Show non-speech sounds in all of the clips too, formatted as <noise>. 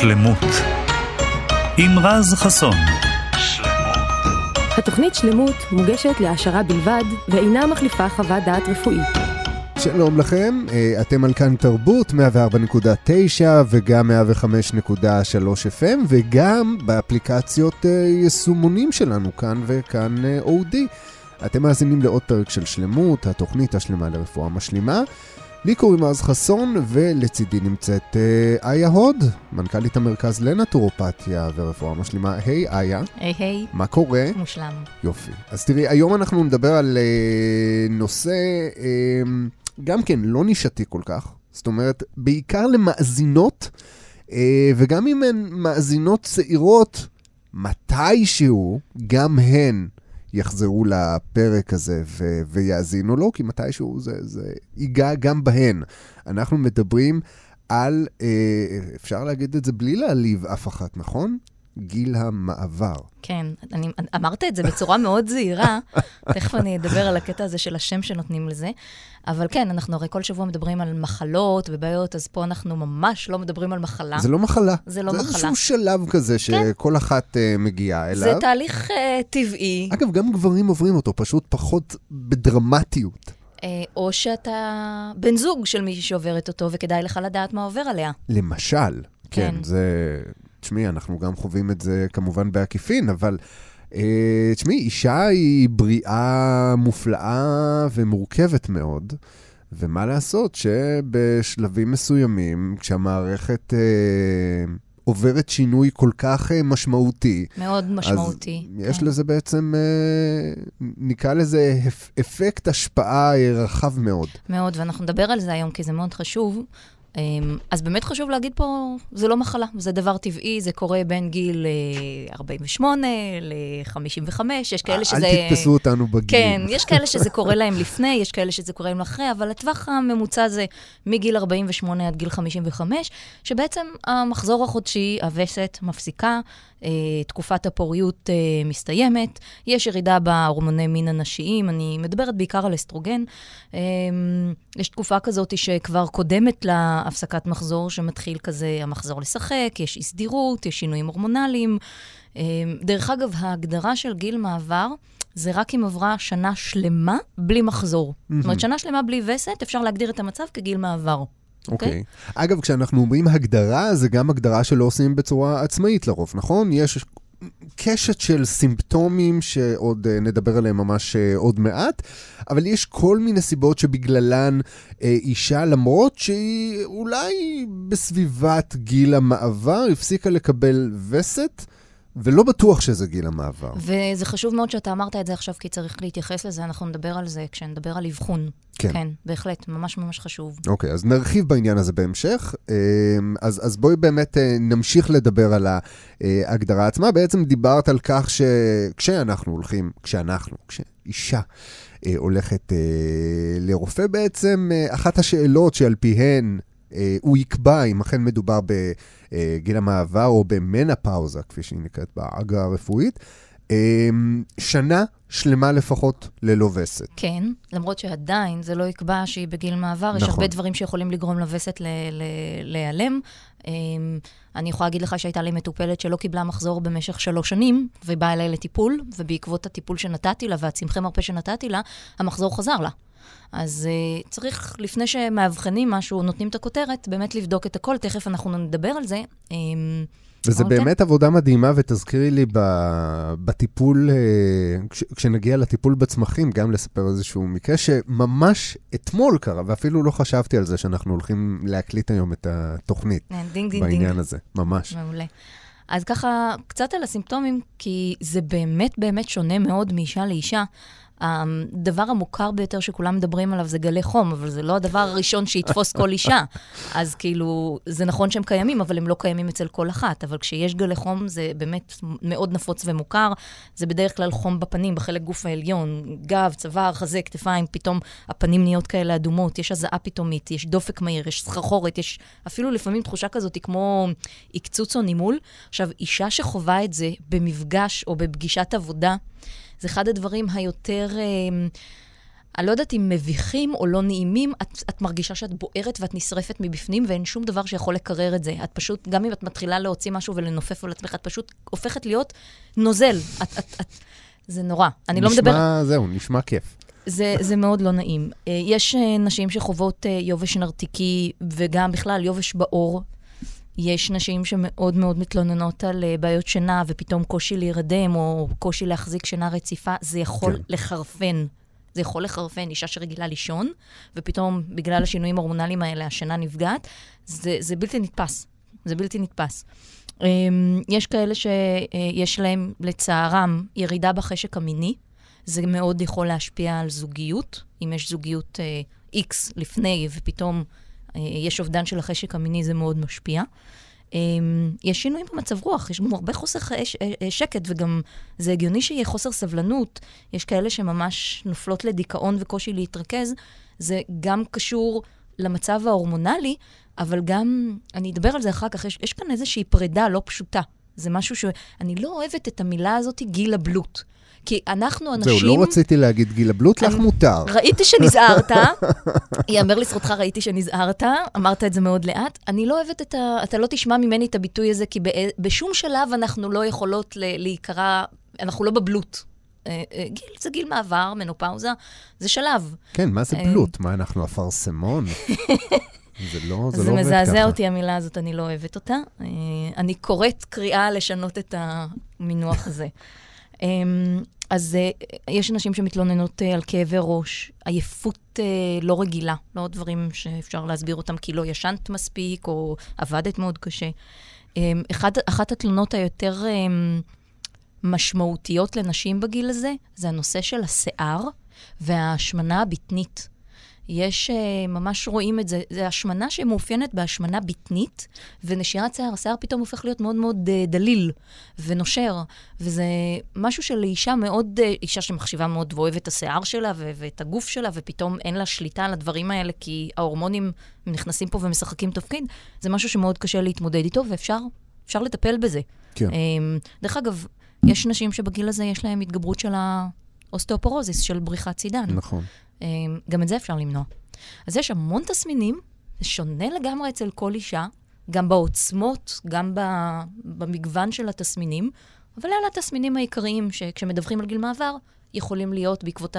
שלמות עם רז חסון. התוכנית שלמות מוגשת להעשרה בלבד ואינה מחליפה חוות דעת רפואית. שלום לכם, אה, אתם על כאן תרבות 104.9 וגם 105.3 FM וגם באפליקציות אה, יישומונים שלנו כאן וכאן אה, אודי. אתם מאזינים לעוד פרק של שלמות, התוכנית השלמה לרפואה משלימה. לי קוראים אז חסון, ולצידי נמצאת אה, איה הוד, מנכ"לית המרכז לנטורופתיה ורפואה משלימה. היי, איה. היי, היי. מה קורה? מושלם. יופי. אז תראי, היום אנחנו נדבר על אה, נושא אה, גם כן לא נישתי כל כך. זאת אומרת, בעיקר למאזינות, אה, וגם אם הן מאזינות צעירות, מתישהו, גם הן יחזרו לפרק הזה ו- ויאזינו לו, כי מתישהו זה, זה ייגע גם בהן. אנחנו מדברים על, אה, אפשר להגיד את זה בלי להעליב אף אחת, נכון? גיל המעבר. כן, אני אמרת את זה בצורה מאוד זהירה, <laughs> תכף אני אדבר על הקטע הזה של השם שנותנים לזה, אבל כן, אנחנו הרי כל שבוע מדברים על מחלות ובעיות, אז פה אנחנו ממש לא מדברים על מחלה. זה לא מחלה. זה לא זה מחלה. זה איזשהו שלב כזה שכל כן. אחת uh, מגיעה אליו. זה תהליך uh, טבעי. אגב, גם גברים עוברים אותו, פשוט פחות בדרמטיות. או שאתה בן זוג של מישהי שעוברת אותו, וכדאי לך לדעת מה עובר עליה. למשל, כן, כן זה... תשמעי, אנחנו גם חווים את זה כמובן בעקיפין, אבל אה, תשמעי, אישה היא בריאה מופלאה ומורכבת מאוד, ומה לעשות שבשלבים מסוימים, כשהמערכת... אה, עוברת שינוי כל כך uh, משמעותי. מאוד משמעותי. אז כן. יש לזה בעצם, uh, נקרא לזה אפקט השפעה רחב מאוד. מאוד, ואנחנו נדבר על זה היום כי זה מאוד חשוב. אמ, אז באמת חשוב להגיד פה, זה לא מחלה, זה דבר טבעי, זה קורה בין גיל 48 ל-55, יש כאלה שזה... אל תתפסו אותנו בגיל. כן, יש כאלה שזה קורה להם לפני, יש כאלה שזה קורה להם אחרי, אבל הטווח הממוצע זה מגיל 48 עד גיל 55, שבעצם המחזור החודשי, הווסת, מפסיקה, אה, תקופת הפוריות אה, מסתיימת, יש ירידה בהורמוני מין הנשיים, אני מדברת בעיקר על אסטרוגן. אה, יש תקופה כזאת שכבר קודמת להפסקת מחזור, שמתחיל כזה המחזור לשחק, יש אי סדירות, יש שינויים הורמונליים. דרך אגב, ההגדרה של גיל מעבר, זה רק אם עברה שנה שלמה בלי מחזור. Mm-hmm. זאת אומרת, שנה שלמה בלי וסת, אפשר להגדיר את המצב כגיל מעבר. אוקיי. Okay. Okay. אגב, כשאנחנו אומרים הגדרה, זה גם הגדרה שלא עושים בצורה עצמאית לרוב, נכון? יש קשת של סימפטומים שעוד uh, נדבר עליהם ממש uh, עוד מעט, אבל יש כל מיני סיבות שבגללן uh, אישה, למרות שהיא אולי בסביבת גיל המעבר, הפסיקה לקבל וסת, ולא בטוח שזה גיל המעבר. וזה חשוב מאוד שאתה אמרת את זה עכשיו, כי צריך להתייחס לזה, אנחנו נדבר על זה כשנדבר על אבחון. כן. כן, בהחלט, ממש ממש חשוב. אוקיי, אז נרחיב בעניין הזה בהמשך. אמ, אז, אז בואי באמת אה, נמשיך לדבר על ההגדרה עצמה. בעצם דיברת על כך שכשאנחנו הולכים, כשאנחנו, כשאישה אה, הולכת אה, לרופא, בעצם אחת השאלות שעל פיהן הוא יקבע אם אכן מדובר בגיל המעבר או במנפאוזה, כפי שהיא נקראת בעגה הרפואית, אמ, שנה שלמה לפחות ללא וסת. כן, למרות שעדיין זה לא יקבע שהיא בגיל מעבר, נכון. יש הרבה דברים שיכולים לגרום לווסת להיעלם. אמ, אני יכולה להגיד לך שהייתה לי מטופלת שלא קיבלה מחזור במשך שלוש שנים, ובאה אליי לטיפול, ובעקבות הטיפול שנתתי לה והצמחי מרפא שנתתי לה, המחזור חזר לה. אז uh, צריך, לפני שמאבחנים משהו, נותנים את הכותרת, באמת לבדוק את הכל, תכף אנחנו נדבר על זה. Um, וזה. באמת עבודה מדהימה, ותזכירי לי בטיפול, אה, כש, כשנגיע לטיפול בצמחים, גם לספר איזשהו מקרה שממש אתמול קרה, ואפילו לא חשבתי על זה שאנחנו הולכים להקליט היום את התוכנית. כן, דינג דינג בעניין דינג. הזה, ממש. מעולה. אז ככה, קצת על הסימפטומים, כי זה באמת באמת שונה מאוד מאישה לאישה. הדבר המוכר ביותר שכולם מדברים עליו זה גלי חום, אבל זה לא הדבר הראשון שיתפוס כל אישה. אז כאילו, זה נכון שהם קיימים, אבל הם לא קיימים אצל כל אחת. אבל כשיש גלי חום, זה באמת מאוד נפוץ ומוכר. זה בדרך כלל חום בפנים, בחלק גוף העליון, גב, צוואר, חזה, כתפיים, פתאום הפנים נהיות כאלה אדומות, יש הזעה פתאומית, יש דופק מהיר, יש סחרחורת, יש אפילו לפעמים תחושה כזאת כמו עקצוץ או נימול. עכשיו, אישה שחווה את זה במפגש או בפגישת עבודה, זה אחד הדברים היותר... אה, אני לא יודעת אם מביכים או לא נעימים, את, את מרגישה שאת בוערת ואת נשרפת מבפנים, ואין שום דבר שיכול לקרר את זה. את פשוט, גם אם את מתחילה להוציא משהו ולנופף על עצמך, את פשוט הופכת להיות נוזל. את, את, את, זה נורא. אני לא מדבר... נשמע, זהו, נשמע כיף. זה, זה מאוד לא נעים. אה, יש אה, נשים שחוות אה, יובש נרתיקי, וגם בכלל יובש בעור. יש נשים שמאוד מאוד מתלוננות על בעיות שינה, ופתאום קושי להירדם, או קושי להחזיק שינה רציפה. זה יכול כן. לחרפן. זה יכול לחרפן אישה שרגילה לישון, ופתאום, בגלל השינויים ההורמונליים האלה, השינה נפגעת. זה, זה בלתי נתפס. זה בלתי נתפס. אמ, יש כאלה שיש להם, לצערם, ירידה בחשק המיני. זה מאוד יכול להשפיע על זוגיות. אם יש זוגיות uh, X לפני ופתאום יש אובדן של החשק המיני, זה מאוד משפיע. Um, יש שינויים במצב רוח, יש גם הרבה חוסר uh, שקט, וגם זה הגיוני שיהיה חוסר סבלנות. יש כאלה שממש נופלות לדיכאון וקושי להתרכז. זה גם קשור למצב ההורמונלי, אבל גם, אני אדבר על זה אחר כך, יש, יש כאן איזושהי פרידה לא פשוטה. זה משהו ש... אני לא אוהבת את המילה הזאת, גיל הבלוט. כי אנחנו אנשים... זהו, לא רציתי להגיד גיל הבלוט, לך מותר. ראיתי שנזהרת, <laughs> ייאמר לזכותך, ראיתי שנזהרת, אמרת את זה מאוד לאט. אני לא אוהבת את ה... אתה לא תשמע ממני את הביטוי הזה, כי בשום שלב אנחנו לא יכולות להיקרא, אנחנו לא בבלוט. אה, אה, גיל זה גיל מעבר, מנופאוזה, זה שלב. כן, מה זה אה, בלוט? מה, אנחנו אפרסמון? זה לא, <laughs> זה, לא עובד ככה. זה מזעזע אותי, המילה הזאת, אני לא אוהבת אותה. אני קוראת קריאה לשנות את המינוח הזה. אמ, אז אה, יש אנשים שמתלוננות אה, על כאבי ראש, עייפות אה, לא רגילה, לא דברים שאפשר להסביר אותם כי לא ישנת מספיק או עבדת מאוד קשה. אמ, אחד, אחת התלונות היותר אמ, משמעותיות לנשים בגיל הזה, זה הנושא של השיער וההשמנה הבטנית. יש, uh, ממש רואים את זה, זה השמנה שמאופיינת בהשמנה בטנית, ונשירת שיער. השיער פתאום הופך להיות מאוד מאוד אה, דליל ונושר, וזה משהו שלאישה מאוד, אה, אישה שמחשיבה מאוד ואוהבת את השיער שלה ו- ואת הגוף שלה, ופתאום אין לה שליטה על הדברים האלה, כי ההורמונים נכנסים פה ומשחקים תפקיד, זה משהו שמאוד קשה להתמודד איתו, ואפשר לטפל בזה. כן. אמ, דרך אגב, יש נשים שבגיל הזה יש להן התגברות של האוסטאופורוזיס, של בריחת סידן. נכון. אמ, גם את זה אפשר למנוע. אז יש המון תסמינים, זה שונה לגמרי אצל כל אישה, גם בעוצמות, גם במגוון של התסמינים, אבל אלה התסמינים העיקריים שכשמדווחים על גיל מעבר, יכולים להיות בעקבות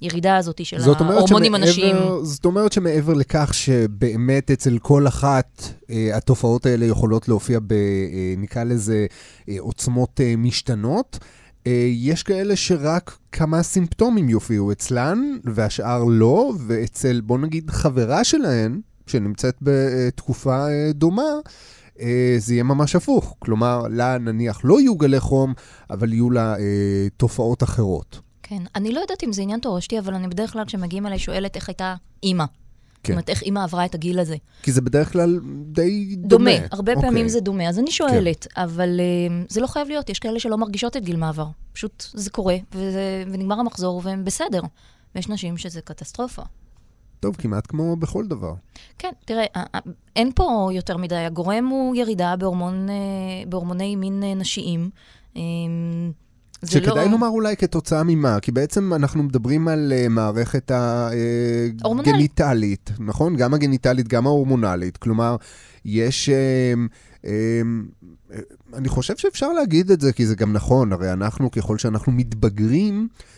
הירידה הזאת של ההורמונים הנשיים. זאת אומרת שמעבר לכך שבאמת אצל כל אחת אה, התופעות האלה יכולות להופיע ב, אה, נקרא לזה, אה, עוצמות אה, משתנות, יש כאלה שרק כמה סימפטומים יופיעו אצלן, והשאר לא, ואצל, בוא נגיד, חברה שלהן, שנמצאת בתקופה אה, דומה, אה, זה יהיה ממש הפוך. כלומר, לה נניח לא יהיו גלי חום, אבל יהיו לה אה, תופעות אחרות. כן, אני לא יודעת אם זה עניין תורשתי, אבל אני בדרך כלל, כשמגיעים אליי, שואלת איך הייתה אימא. כן. זאת אומרת, איך אימא עברה את הגיל הזה. כי זה בדרך כלל די דומה. דומה, הרבה okay. פעמים זה דומה. אז אני שואלת, כן. אבל uh, זה לא חייב להיות, יש כאלה שלא מרגישות את גיל מעבר. פשוט זה קורה, וזה, ונגמר המחזור, והם בסדר. ויש נשים שזה קטסטרופה. טוב, כמעט כמו בכל דבר. כן, תראה, אין פה יותר מדי. הגורם הוא ירידה בהורמון, בהורמוני מין נשיים. שכדאי לא... לומר אולי כתוצאה ממה, כי בעצם אנחנו מדברים על uh, מערכת הגניטלית, uh, נכון? גם הגניטלית, גם ההורמונלית. כלומר, יש... Uh, uh, אני חושב שאפשר להגיד את זה, כי זה גם נכון, הרי אנחנו, ככל שאנחנו מתבגרים, אה,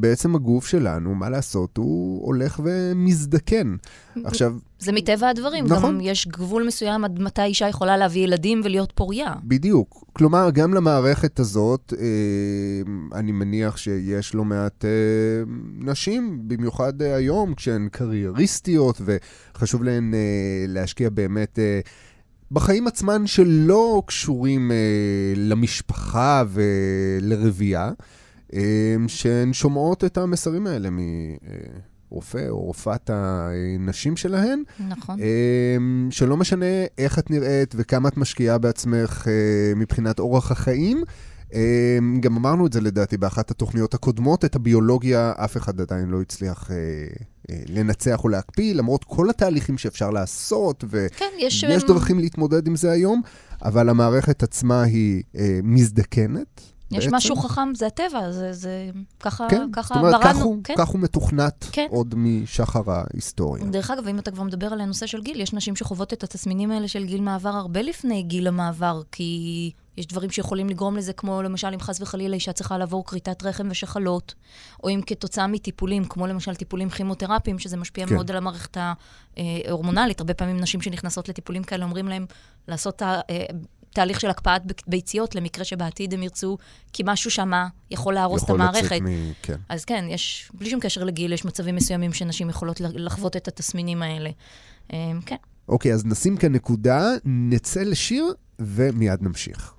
בעצם הגוף שלנו, מה לעשות, הוא הולך ומזדקן. עכשיו... זה מטבע הדברים. נכון. גם יש גבול מסוים עד מתי אישה יכולה להביא ילדים ולהיות פוריה. בדיוק. כלומר, גם למערכת הזאת, אה, אני מניח שיש לא מעט אה, נשים, במיוחד היום, כשהן קרייריסטיות, וחשוב להן להשקיע באמת... בחיים עצמן שלא קשורים אה, למשפחה ולרבייה. אמ, שהן שומעות את המסרים האלה מרופא או רופאת הנשים שלהן. נכון. אמ, שלא משנה איך את נראית וכמה את משקיעה בעצמך אה, מבחינת אורח החיים. אמ, גם אמרנו את זה לדעתי באחת התוכניות הקודמות, את הביולוגיה אף אחד עדיין לא הצליח אה, אה, לנצח או להקפיא, למרות כל התהליכים שאפשר לעשות, ויש כן, יש... דרכים להתמודד עם זה היום, אבל המערכת עצמה היא מזדקנת, יש בעצם. משהו חכם, זה הטבע, זה, זה ככה, כן, ככה אומרת, כך בראנו. הוא, כן. כך הוא מתוכנת כן. עוד משחר ההיסטוריה. דרך אגב, אם אתה כבר מדבר על הנושא של גיל, יש נשים שחוות את התסמינים האלה של גיל מעבר הרבה לפני גיל המעבר, כי יש דברים שיכולים לגרום לזה, כמו למשל, אם חס וחלילה אישה צריכה לעבור כריתת רחם ושחלות, או אם כתוצאה מטיפולים, כמו למשל טיפולים כימותרפיים, שזה משפיע כן. מאוד על המערכת ההורמונלית. הרבה פעמים נשים שנכנסות לטיפולים כאלה אומרים להם לעשות אה, תהליך של הקפאת ביציות, למקרה שבעתיד הם ירצו, כי משהו שמה יכול להרוס יכול את המערכת. לצאת מ... כן. אז כן, יש, בלי שום קשר לגיל, יש מצבים מסוימים שנשים יכולות לחוות את התסמינים האלה. אה, כן. אוקיי, אז נשים כאן נקודה, נצא לשיר ומיד נמשיך.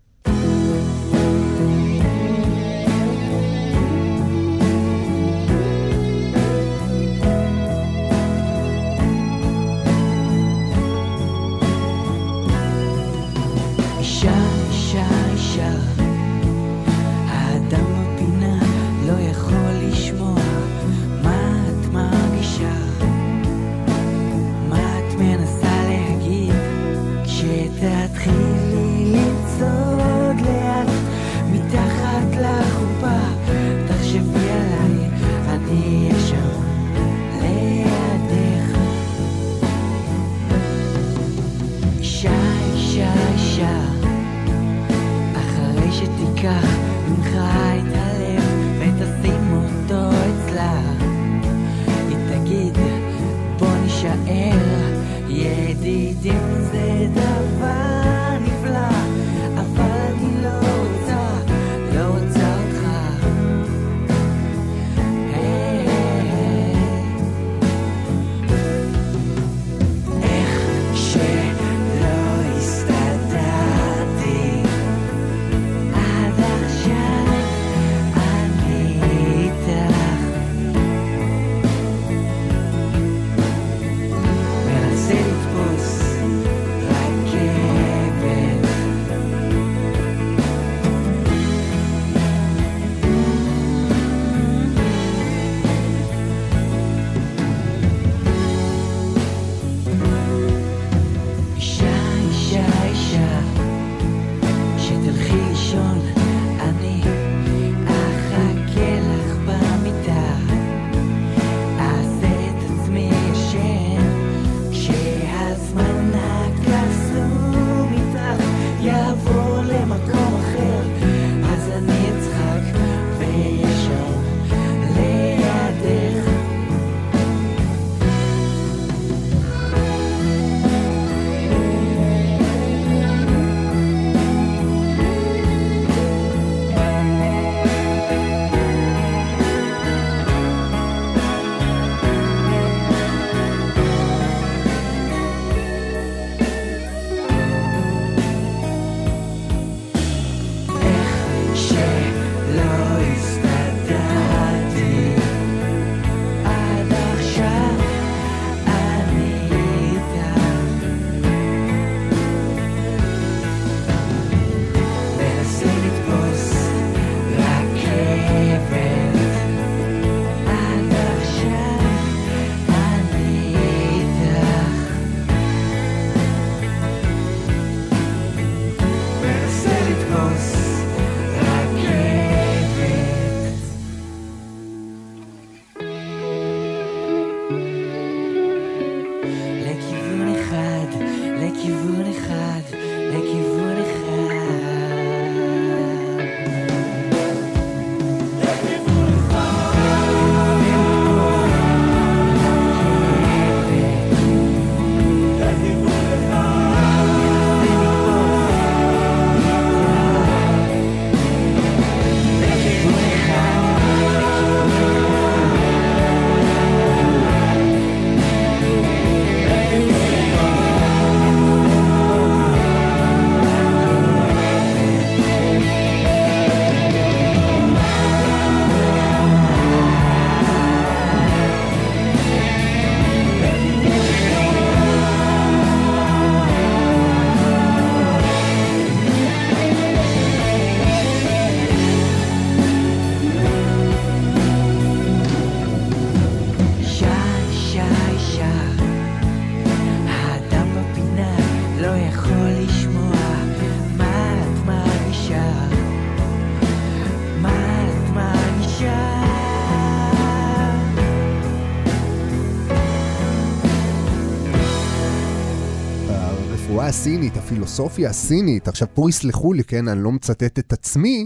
הסינית, הפילוסופיה הסינית, עכשיו פה יסלחו לי, כן, אני לא מצטט את עצמי,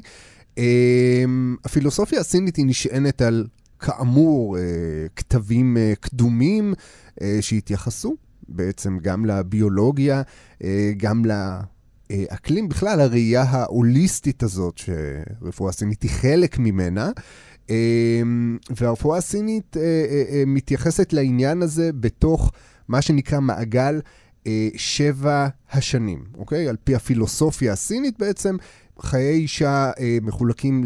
אמ, הפילוסופיה הסינית היא נשענת על, כאמור, אה, כתבים אה, קדומים אה, שהתייחסו בעצם גם לביולוגיה, גם לאקלים, בכלל הראייה ההוליסטית הזאת, שרפואה סינית היא חלק ממנה. אמ, והרפואה הסינית מתייחסת לעניין הזה בתוך מה שנקרא מעגל שבע השנים, אוקיי? על פי הפילוסופיה הסינית בעצם, חיי אישה אה, מחולקים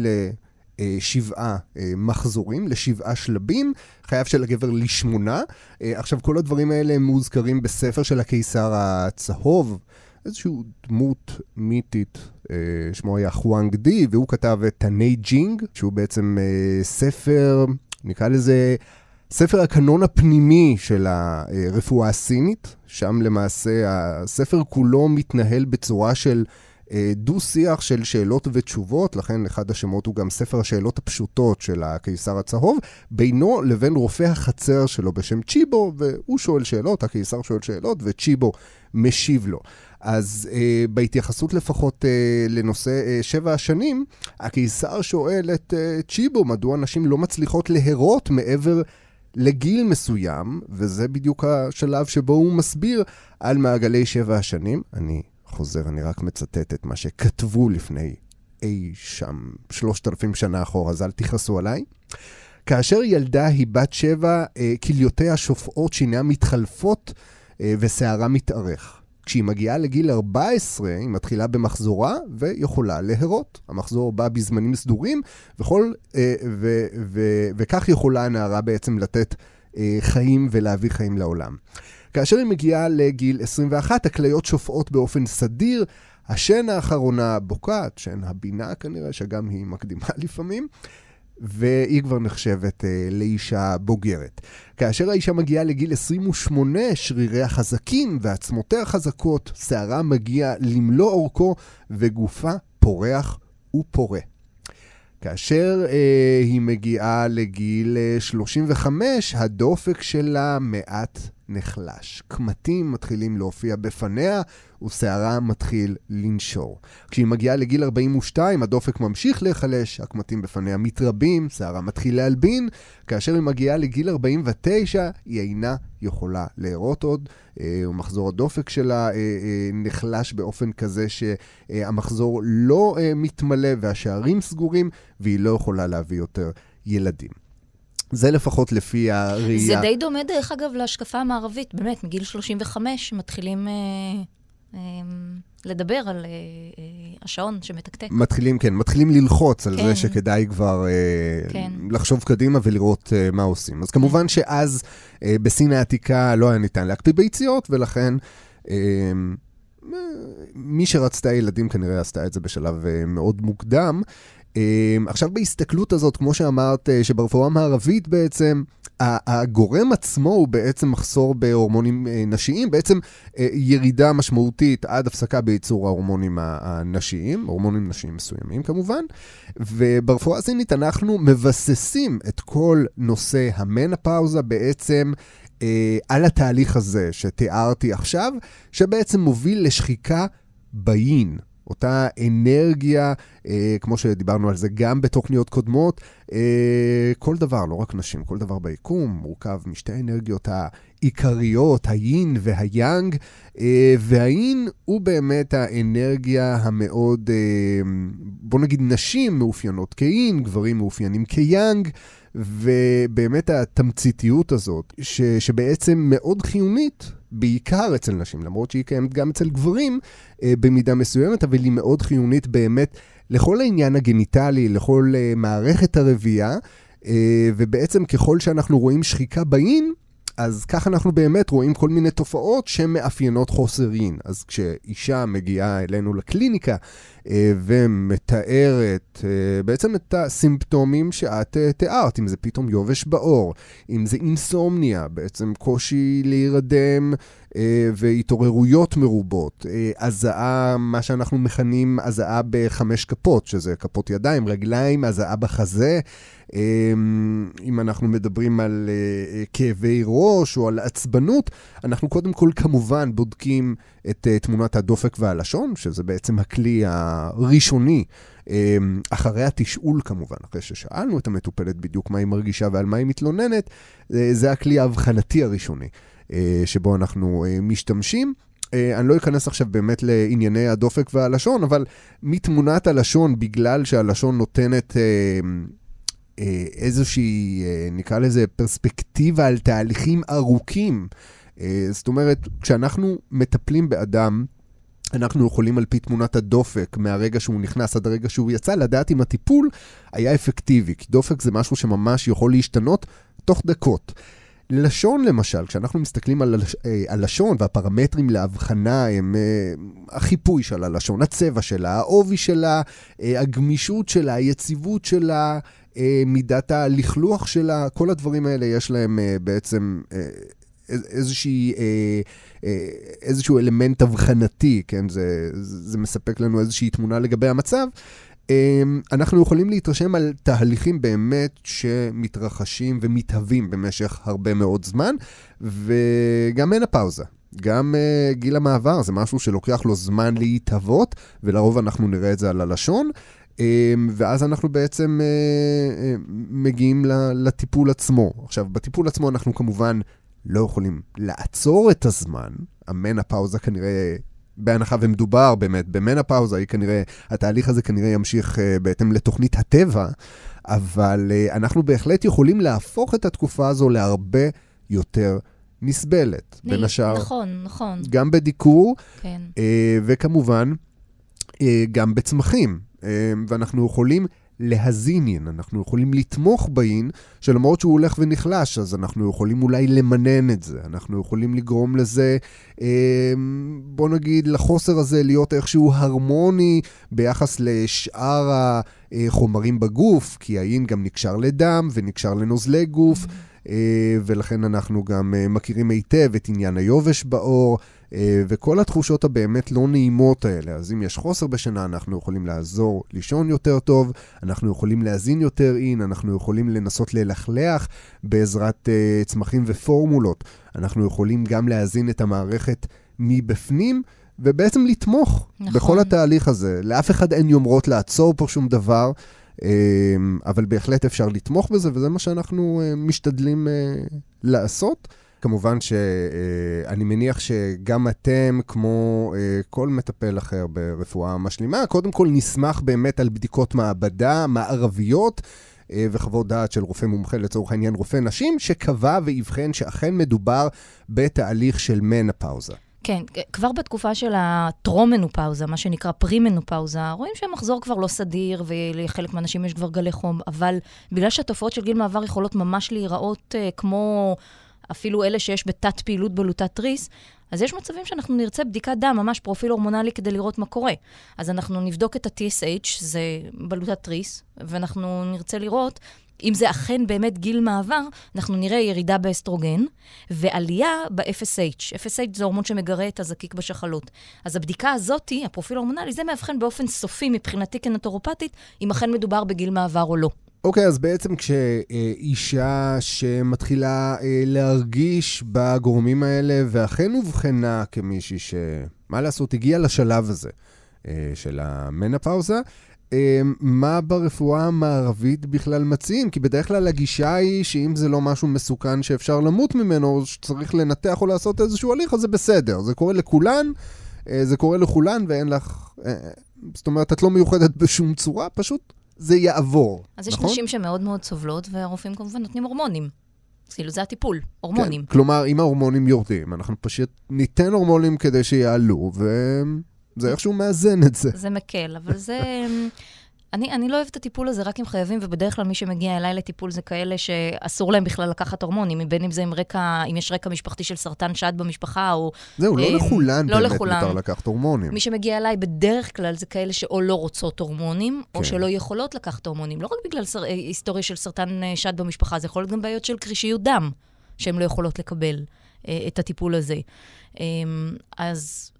לשבעה אה, מחזורים, לשבעה שלבים, חייו של הגבר לשמונה. אה, עכשיו, כל הדברים האלה מוזכרים בספר של הקיסר הצהוב, איזושהי דמות מיתית, אה, שמו היה חואנג די, והוא כתב את תני ג'ינג, שהוא בעצם אה, ספר, נקרא לזה... ספר הקנון הפנימי של הרפואה הסינית, שם למעשה הספר כולו מתנהל בצורה של אה, דו-שיח של שאלות ותשובות, לכן אחד השמות הוא גם ספר השאלות הפשוטות של הקיסר הצהוב, בינו לבין רופא החצר שלו בשם צ'יבו, והוא שואל שאלות, הקיסר שואל שאלות, וצ'יבו משיב לו. אז אה, בהתייחסות לפחות אה, לנושא אה, שבע השנים, הקיסר שואל את אה, צ'יבו, מדוע נשים לא מצליחות להרות מעבר לגיל מסוים, וזה בדיוק השלב שבו הוא מסביר על מעגלי שבע השנים. אני חוזר, אני רק מצטט את מה שכתבו לפני אי שם שלושת אלפים שנה אחורה, אז אל תכעסו עליי. כאשר ילדה היא בת שבע, אה, כליותיה שופעות, שיניה מתחלפות אה, ושערה מתארך. כשהיא מגיעה לגיל 14, היא מתחילה במחזורה ויכולה להרות. המחזור בא בזמנים סדורים, וכל, אה, ו, ו, וכך יכולה הנערה בעצם לתת חיים ולהביא חיים לעולם. כאשר היא מגיעה לגיל 21, הכליות שופעות באופן סדיר, השן האחרונה בוקעת, שן הבינה כנראה, שגם היא מקדימה <laughs> לפעמים. והיא כבר נחשבת אה, לאישה בוגרת. כאשר האישה מגיעה לגיל 28, שריריה חזקים ועצמותיה חזקות, שערה מגיע למלוא אורכו וגופה פורח ופורה. כאשר אה, היא מגיעה לגיל 35, אה, הדופק שלה מעט נחלש. קמטים מתחילים להופיע בפניה, ושערה מתחיל לנשור. כשהיא מגיעה לגיל 42, הדופק ממשיך להיחלש, הקמטים בפניה מתרבים, שערה מתחיל להלבין. כאשר היא מגיעה לגיל 49, היא אינה יכולה להרות עוד, אה, ומחזור הדופק שלה אה, אה, נחלש באופן כזה שהמחזור לא מתמלא והשערים סגורים, והיא לא יכולה להביא יותר ילדים. זה לפחות לפי הראייה. זה די דומה, דרך אגב, להשקפה המערבית. באמת, מגיל 35 מתחילים אה, אה, לדבר על אה, אה, השעון שמתקתק. מתחילים, כן, מתחילים ללחוץ על כן. זה שכדאי כבר אה, כן. לחשוב קדימה ולראות אה, מה עושים. אז כמובן שאז אה, בסין העתיקה לא היה ניתן להקפיא ביציות, ולכן... אה, מי שרצתה ילדים כנראה עשתה את זה בשלב uh, מאוד מוקדם. אמ, עכשיו בהסתכלות הזאת, כמו שאמרת, אה, שברפואה המערבית בעצם, הגורם עצמו הוא בעצם מחסור בהורמונים אה, נשיים, בעצם אה, ירידה משמעותית עד הפסקה בייצור ההורמונים הנשיים, הורמונים נשיים מסוימים כמובן, וברפואה הסינית אנחנו מבססים את כל נושא המנפאוזה בעצם על התהליך הזה שתיארתי עכשיו, שבעצם מוביל לשחיקה ביין. אותה אנרגיה, אה, כמו שדיברנו על זה גם בתוכניות קודמות, אה, כל דבר, לא רק נשים, כל דבר ביקום מורכב משתי האנרגיות העיקריות, היין והיאנג, אה, והיין הוא באמת האנרגיה המאוד, אה, בוא נגיד נשים מאופיינות כיין, גברים מאופיינים כיאנג. ובאמת התמציתיות הזאת, ש, שבעצם מאוד חיונית, בעיקר אצל נשים, למרות שהיא קיימת גם אצל גברים אה, במידה מסוימת, אבל היא מאוד חיונית באמת לכל העניין הגניטלי, לכל אה, מערכת הרבייה, אה, ובעצם ככל שאנחנו רואים שחיקה באין, אז ככה אנחנו באמת רואים כל מיני תופעות שמאפיינות חוסר יין. אז כשאישה מגיעה אלינו לקליניקה ומתארת אה, בעצם את הסימפטומים שאת אה, תיארת, אם זה פתאום יובש בעור, אם זה אינסומניה, בעצם קושי להירדם והתעוררויות מרובות, הזעה, מה שאנחנו מכנים הזעה בחמש כפות, שזה כפות ידיים, רגליים, הזעה בחזה. אם אנחנו מדברים על אה, אה, כאבי ראש או על עצבנות, אנחנו קודם כל כמובן בודקים את אה, תמונת הדופק והלשון, שזה בעצם הכלי הראשוני, אה, אחרי התשאול כמובן, אחרי ששאלנו את המטופלת בדיוק מה היא מרגישה ועל מה היא מתלוננת, אה, זה הכלי האבחנתי הראשוני אה, שבו אנחנו אה, משתמשים. אני לא אכנס עכשיו באמת לענייני הדופק והלשון, אבל מתמונת הלשון, בגלל שהלשון נותנת איזושהי, נקרא לזה, פרספקטיבה על תהליכים ארוכים, זאת אומרת, כשאנחנו מטפלים באדם, אנחנו יכולים על פי תמונת הדופק, מהרגע שהוא נכנס עד הרגע שהוא יצא, לדעת אם הטיפול היה אפקטיבי. כי דופק זה משהו שממש יכול להשתנות תוך דקות. לשון למשל, כשאנחנו מסתכלים על אה, הלשון והפרמטרים להבחנה הם אה, החיפוי של הלשון, הצבע שלה, העובי שלה, אה, הגמישות שלה, היציבות שלה, מידת הלכלוך שלה, כל הדברים האלה יש להם בעצם איזושהי, אה, אה, איזשהו אלמנט אבחנתי, כן? זה, זה מספק לנו איזושהי תמונה לגבי המצב. אה, אנחנו יכולים להתרשם על תהליכים באמת שמתרחשים ומתהווים במשך הרבה מאוד זמן, וגם אין הפאוזה. גם uh, גיל המעבר זה משהו שלוקח לו זמן להתהוות, ולרוב אנחנו נראה את זה על הלשון. Um, ואז אנחנו בעצם uh, uh, מגיעים לטיפול עצמו. עכשיו, בטיפול עצמו אנחנו כמובן לא יכולים לעצור את הזמן. המנפאוזה כנראה, בהנחה ומדובר באמת במנפאוזה, היא כנראה, התהליך הזה כנראה ימשיך uh, בהתאם לתוכנית הטבע, אבל uh, אנחנו בהחלט יכולים להפוך את התקופה הזו להרבה יותר נסבלת. בין השאר, נכון, נכון, גם בדיקור, כן. אה, וכמובן, אה, גם בצמחים. אה, ואנחנו יכולים להזין ין, אנחנו יכולים לתמוך באין, שלמרות שהוא הולך ונחלש, אז אנחנו יכולים אולי למנן את זה. אנחנו יכולים לגרום לזה, אה, בוא נגיד, לחוסר הזה להיות איכשהו הרמוני ביחס לשאר החומרים בגוף, כי האין גם נקשר לדם ונקשר לנוזלי גוף. אה, ולכן אנחנו גם אה, מכירים היטב את עניין היובש בעור, וכל התחושות הבאמת לא נעימות האלה. אז אם יש חוסר בשינה, אנחנו יכולים לעזור לישון יותר טוב, אנחנו יכולים להזין יותר אין, אנחנו יכולים לנסות ללכלח בעזרת אה, צמחים ופורמולות. אנחנו יכולים גם להזין את המערכת מבפנים. ובעצם לתמוך נכון. בכל התהליך הזה. לאף אחד אין יומרות לעצור פה שום דבר, אמ, אבל בהחלט אפשר לתמוך בזה, וזה מה שאנחנו אה, משתדלים אה, לעשות. כמובן שאני מניח שגם אתם, כמו אה, כל מטפל אחר ברפואה משלימה, קודם כל נשמח באמת על בדיקות מעבדה מערביות. אה, וחוות דעת של רופא מומחה, לצורך העניין רופא נשים, שקבע ואבחן שאכן מדובר בתהליך של מנפאוזה. כן, כבר בתקופה של הטרום-מנופאוזה, מה שנקרא פרי-מנופאוזה, רואים שהמחזור כבר לא סדיר, ולחלק מהאנשים יש כבר גלי חום, אבל בגלל שהתופעות של גיל מעבר יכולות ממש להיראות כמו אפילו אלה שיש בתת פעילות בלוטת תריס, אז יש מצבים שאנחנו נרצה בדיקת דם, ממש פרופיל הורמונלי כדי לראות מה קורה. אז אנחנו נבדוק את ה-TSH, זה בלוטת תריס, ואנחנו נרצה לראות אם זה אכן באמת גיל מעבר, אנחנו נראה ירידה באסטרוגן ועלייה ב-FSH. FSH זה הורמון שמגרה את הזקיק בשחלות. אז הבדיקה הזאת, הפרופיל ההורמונלי, זה מאבחן באופן סופי מבחינתי כנטורופטית, אם אכן מדובר בגיל מעבר או לא. אוקיי, okay, אז בעצם כשאישה שמתחילה אה, להרגיש בגורמים האלה, ואכן אובחנה כמישהי שמה לעשות, הגיעה לשלב הזה אה, של המנפאוזה, אה, מה ברפואה המערבית בכלל מציעים? כי בדרך כלל הגישה היא שאם זה לא משהו מסוכן שאפשר למות ממנו, או שצריך לנתח או לעשות איזשהו הליך, אז זה בסדר. זה קורה לכולן, זה קורה לכולן ואין לך... זאת אומרת, את לא מיוחדת בשום צורה, פשוט זה יעבור, אז יש נכון? נשים שמאוד מאוד סובלות, והרופאים כמובן נותנים הורמונים. כאילו, זה הטיפול, הורמונים. כן, כלומר, אם ההורמונים יורדים, אנחנו פשוט ניתן הורמונים כדי שיעלו, וזה איכשהו מאזן את זה. זה מקל, אבל זה... <laughs> אני, אני לא אוהבת את הטיפול הזה רק אם חייבים, ובדרך כלל מי שמגיע אליי לטיפול זה כאלה שאסור להם בכלל לקחת הורמונים, בין אם זה עם רקע, אם יש רקע משפחתי של סרטן שד במשפחה, או... זהו, לא אה, לכולן לא באמת לכולן. מותר לקחת הורמונים. מי שמגיע אליי בדרך כלל זה כאלה שאו לא רוצות הורמונים, כן. או שלא יכולות לקחת הורמונים. לא רק בגלל סר... אה, היסטוריה של סרטן אה, שד במשפחה, זה יכול להיות גם בעיות של קרישיות דם, שהן לא יכולות לקבל אה, את הטיפול הזה. אה, אז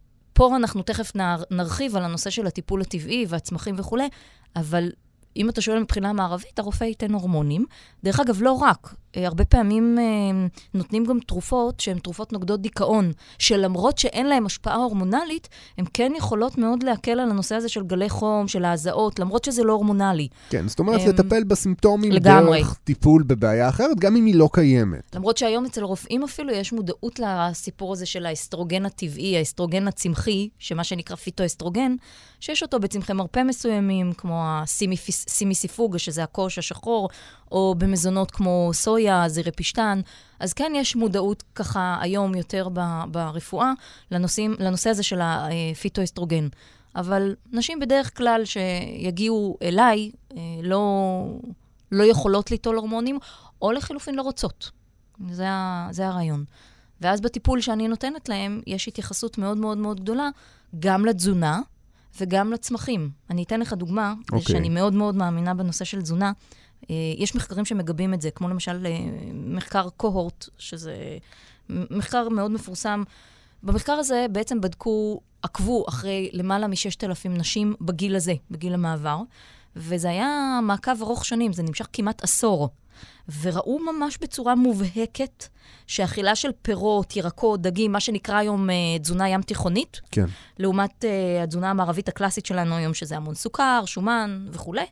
פה אנחנו תכף נר... נרחיב על הנושא של הטיפול הטבעי והצמחים וכולי, אבל אם אתה שואל מבחינה מערבית, הרופא ייתן הורמונים. דרך אגב, לא רק. אה, הרבה פעמים אה, נותנים גם תרופות שהן תרופות נוגדות דיכאון, שלמרות שאין להן השפעה הורמונלית, הן כן יכולות מאוד להקל על הנושא הזה של גלי חום, של ההזעות, למרות שזה לא הורמונלי. כן, זאת אומרת, אמ, לטפל בסימפטומים לגמרי. דרך טיפול בבעיה אחרת, גם אם היא לא קיימת. למרות שהיום אצל רופאים אפילו יש מודעות לסיפור הזה של האסטרוגן הטבעי, האסטרוגן הצמחי, שמה שנקרא פיטואסטרוגן, שיש אותו בצמחי מרפא מסוימים, כמו הסימיסיפוגה, שזה הקוהוש השחור, או במזונות כמו סויה, זירי פשטן. אז כן, יש מודעות ככה היום יותר ב- ברפואה לנושאים, לנושא הזה של הפיטואסטרוגן. אבל נשים בדרך כלל שיגיעו אליי, אה, לא, לא יכולות ליטול הורמונים, או לחילופין לא רוצות. זה, זה הרעיון. ואז בטיפול שאני נותנת להם, יש התייחסות מאוד מאוד מאוד גדולה גם לתזונה וגם לצמחים. אני אתן לך דוגמה, okay. אוקיי. שאני מאוד מאוד מאמינה בנושא של תזונה. אה, יש מחקרים שמגבים את זה, כמו למשל אה, מחקר קוהורט, שזה מחקר מאוד מפורסם. במחקר הזה בעצם בדקו, עקבו אחרי למעלה מ-6,000 נשים בגיל הזה, בגיל המעבר, וזה היה מעקב ארוך שנים, זה נמשך כמעט עשור. וראו ממש בצורה מובהקת שאכילה של פירות, ירקות, דגים, מה שנקרא היום אה, תזונה ים תיכונית, כן. לעומת uh, התזונה המערבית הקלאסית שלנו היום, שזה המון סוכר, שומן וכולי,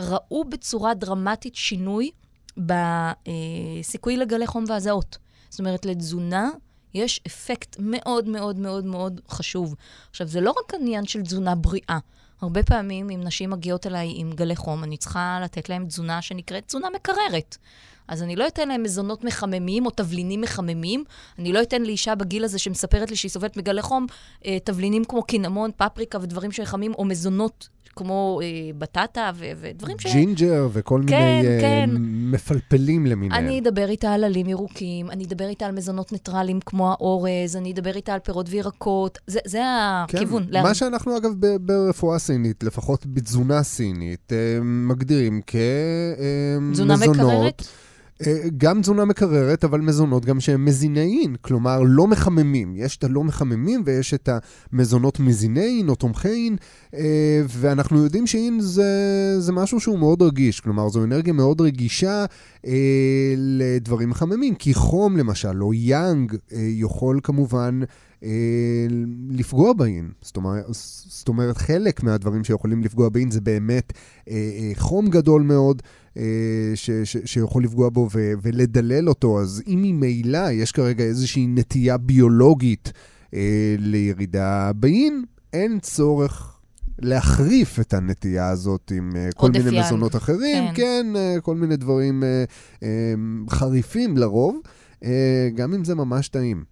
ראו בצורה דרמטית שינוי בסיכוי לגלי חום והזעות. זאת אומרת, לתזונה יש אפקט מאוד מאוד מאוד מאוד חשוב. עכשיו, זה לא רק עניין של תזונה בריאה. הרבה פעמים, אם נשים מגיעות אליי עם גלי חום, אני צריכה לתת להן תזונה שנקראת תזונה מקררת. אז אני לא אתן להם מזונות מחממים או תבלינים מחממים. אני לא אתן לאישה בגיל הזה שמספרת לי שהיא סובלת מגלי חום, אה, תבלינים כמו קינמון, פפריקה ודברים שחמים, או מזונות כמו אה, בטטה ו- ודברים ש... ג'ינג'ר וכל כן, מיני אה, כן. מפלפלים למיניהם. אני אדבר איתה על עלים ירוקים, אני אדבר איתה על מזונות ניטרליים כמו האורז, אני אדבר איתה על פירות וירקות. זה, זה הכיוון. כן, מה שאנחנו אגב ב- ברפואה סינית, לפחות בתזונה סינית, אה, מגדירים תזונה כמזונות. מקררת? אה, גם תזונה מקררת, אבל מזונות גם שהם מזינאין, כלומר לא מחממים. יש את הלא מחממים ויש את המזונות מזינאין או תומכין, אה, ואנחנו יודעים שאין זה, זה משהו שהוא מאוד רגיש, כלומר זו אנרגיה מאוד רגישה אה, לדברים מחממים, כי חום למשל, או יאנג, יכול כמובן... אה, לפגוע באין. זאת אומרת, זאת אומרת, חלק מהדברים שיכולים לפגוע באין זה באמת אה, אה, חום גדול מאוד, ש, ש, שיכול לפגוע בו ו, ולדלל אותו. אז אם ממילא יש כרגע איזושהי נטייה ביולוגית אה, לירידה באין, אין צורך להחריף את הנטייה הזאת עם אה, כל מיני. מזונות אחרים, כן. כן, כל מיני דברים אה, אה, חריפים לרוב. אה, גם אם זה ממש טעים.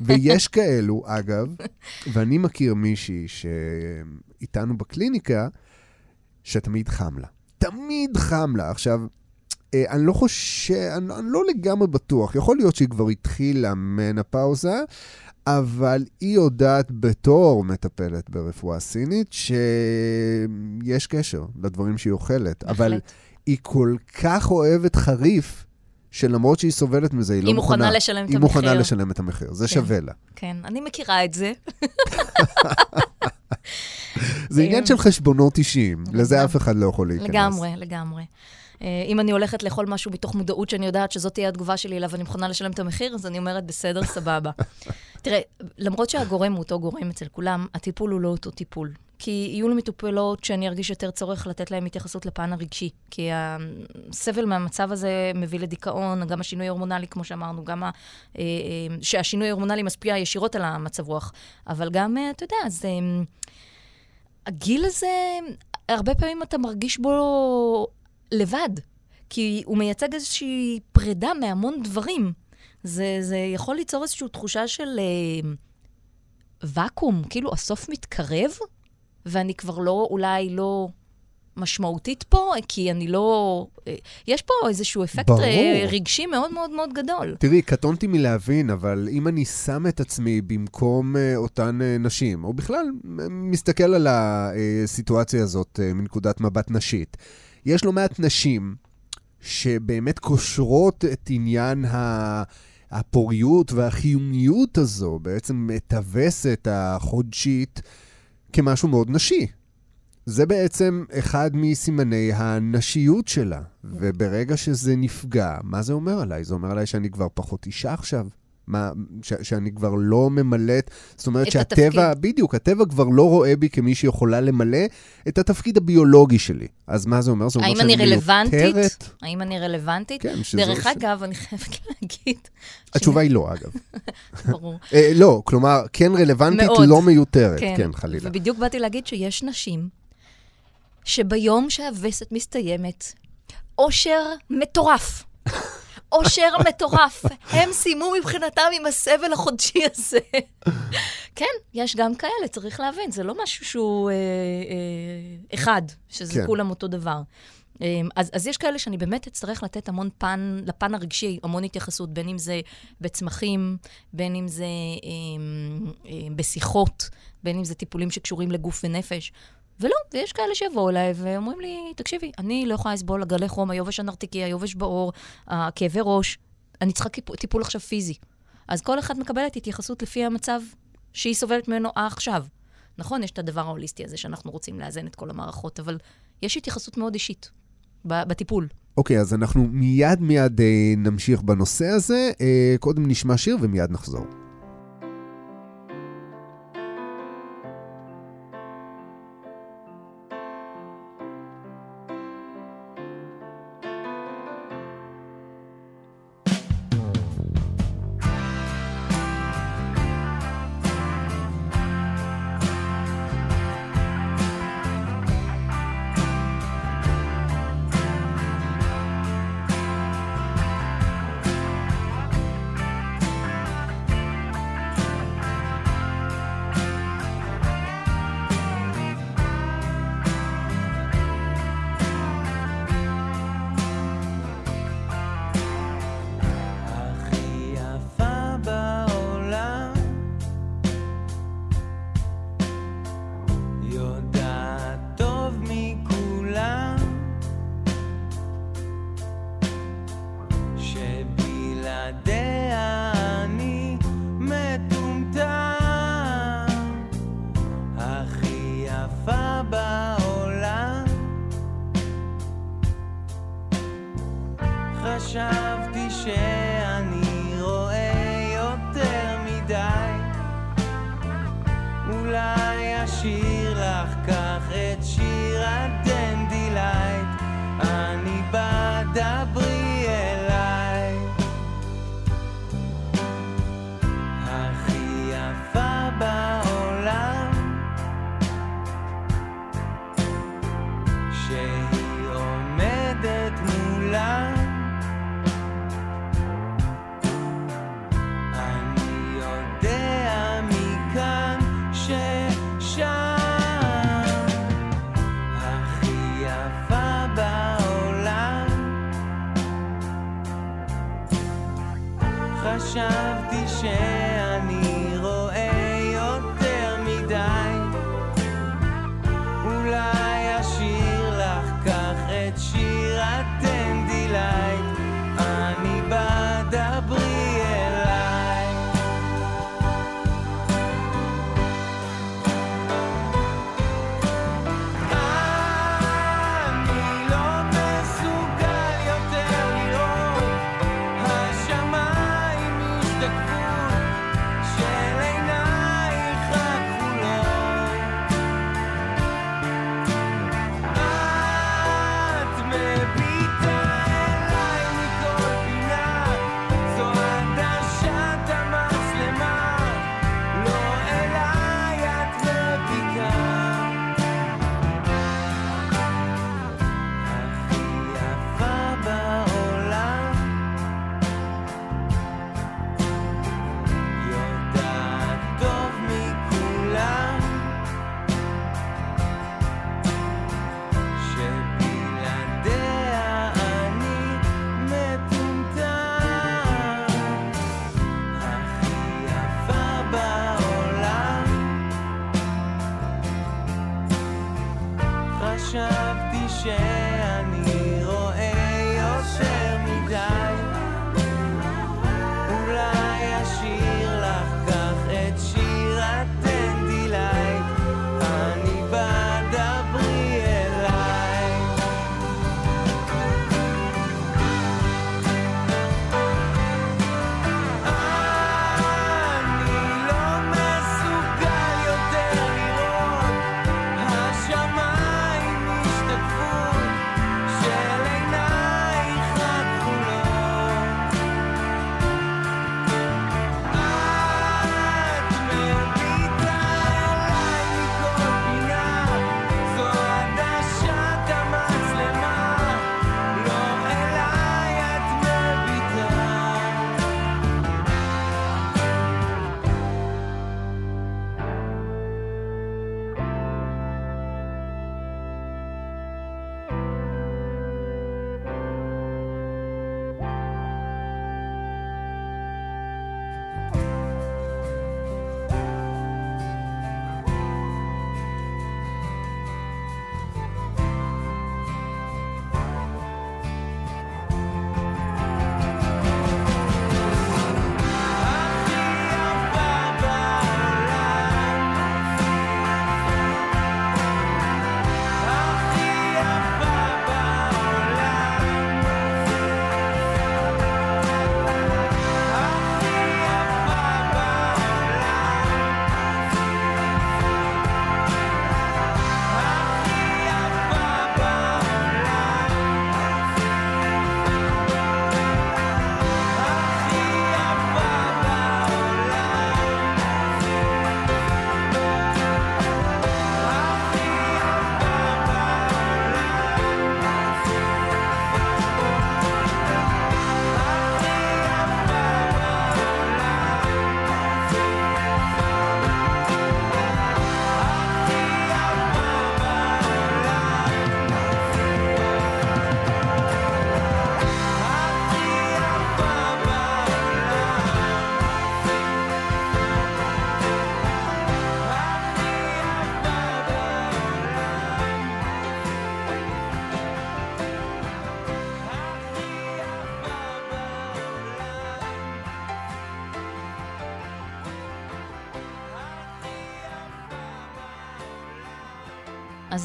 ויש כאלו, אגב, ואני מכיר מישהי שאיתנו בקליניקה, שתמיד חם לה. תמיד חם לה. עכשיו, אה, אני לא חושב, אני, אני לא לגמרי בטוח, יכול להיות שהיא כבר התחילה מנפאוזה, אבל היא יודעת בתור מטפלת ברפואה סינית שיש קשר לדברים שהיא אוכלת. אבל. היא כל כך אוהבת חריף, שלמרות שהיא סובלת מזה, היא לא היא מוכנה... מוכנה לשלם את היא מוכנה המחיר. לשלם את המחיר, זה כן. שווה לה. כן, אני מכירה את זה. <laughs> זה עניין של חשבונות אישיים, לזה. אף אחד לא יכול להיכנס. לגמרי, לגמרי. אה, אם אני הולכת לאכול משהו מתוך מודעות שאני יודעת שזאת תהיה התגובה שלי אליו ואני מוכנה לשלם את המחיר, אז אני אומרת, בסדר, סבבה. <laughs> תראה, למרות שהגורם הוא אותו גורם אצל כולם, הטיפול הוא לא אותו טיפול. כי יהיו לי מטופלות שאני ארגיש יותר צורך לתת להן התייחסות לפן הרגשי. כי הסבל מהמצב הזה מביא לדיכאון, גם השינוי ההורמונלי, כמו שאמרנו, גם ה, אה, אה, שהשינוי ההורמונלי משפיע ישירות על המצב רוח. אבל גם, אה, אתה יודע, זה... הגיל הזה, הרבה פעמים אתה מרגיש בו לבד, כי הוא מייצג איזושהי פרידה מהמון דברים. זה, זה יכול ליצור איזושהי תחושה של אה, ואקום, כאילו הסוף מתקרב, ואני כבר לא, אולי לא משמעותית פה, כי אני לא... אה, יש פה איזשהו אפקט ברור. אה, רגשי מאוד מאוד מאוד גדול. תראי, קטונתי מלהבין, אבל אם אני שם את עצמי במקום uh, אותן נשים, או בכלל מסתכל על הסיטואציה הזאת מנקודת מבט נשית, יש לא מעט נשים שבאמת קושרות את עניין ה... הפוריות והחיוניות הזו, בעצם את הווסת החודשית כמשהו מאוד נשי. זה בעצם אחד מסימני הנשיות שלה. וברגע שזה נפגע, מה זה אומר עליי? זה אומר עליי שאני כבר פחות אישה עכשיו? מה, ש, שאני כבר לא ממלאת, זאת אומרת את שהטבע, התפקיד. בדיוק, הטבע כבר לא רואה בי כמי שיכולה למלא את התפקיד הביולוגי שלי. אז מה זה אומר? זה אומר האם שאני אני רלוונטית? מיותרת? האם אני רלוונטית? כן, שזו... דרך ש... אגב, אני חייבת להגיד... <laughs> התשובה היא לא, אגב. <laughs> ברור. אה, לא, כלומר, כן רלוונטית, מאוד. לא מיותרת, כן, כן, חלילה. ובדיוק באתי להגיד שיש נשים שביום שהווסת מסתיימת, אושר מטורף. אושר מטורף. הם סיימו מבחינתם עם הסבל החודשי הזה. כן, יש גם כאלה, צריך להבין, זה לא משהו שהוא אה, אה, אחד, שזה כן. כולם אותו דבר. אה, אז, אז יש כאלה שאני באמת אצטרך לתת המון פן, לפן הרגשי, המון התייחסות, בין אם זה בצמחים, בין אם זה אה, אה, בשיחות, בין אם זה טיפולים שקשורים לגוף ונפש. ולא, ויש כאלה שיבואו אליי ואומרים לי, תקשיבי, אני לא יכולה לסבול הגלי חום, היובש הנרתיקי, היובש בעור, הכאבי ראש, אני צריכה טיפול, עכשיו פיזי. אז כל אחד מקבלת התייחסות לפי המצב שהיא סובלת ממנו עכשיו. נכון, יש את הדבר ההוליסטי הזה שאנחנו רוצים לאזן את כל המערכות, אבל יש התייחסות מאוד אישית בטיפול. אוקיי, אז אנחנו מיד מיד אה, נמשיך בנושא הזה. אה, קודם נשמע שיר ומיד נחזור.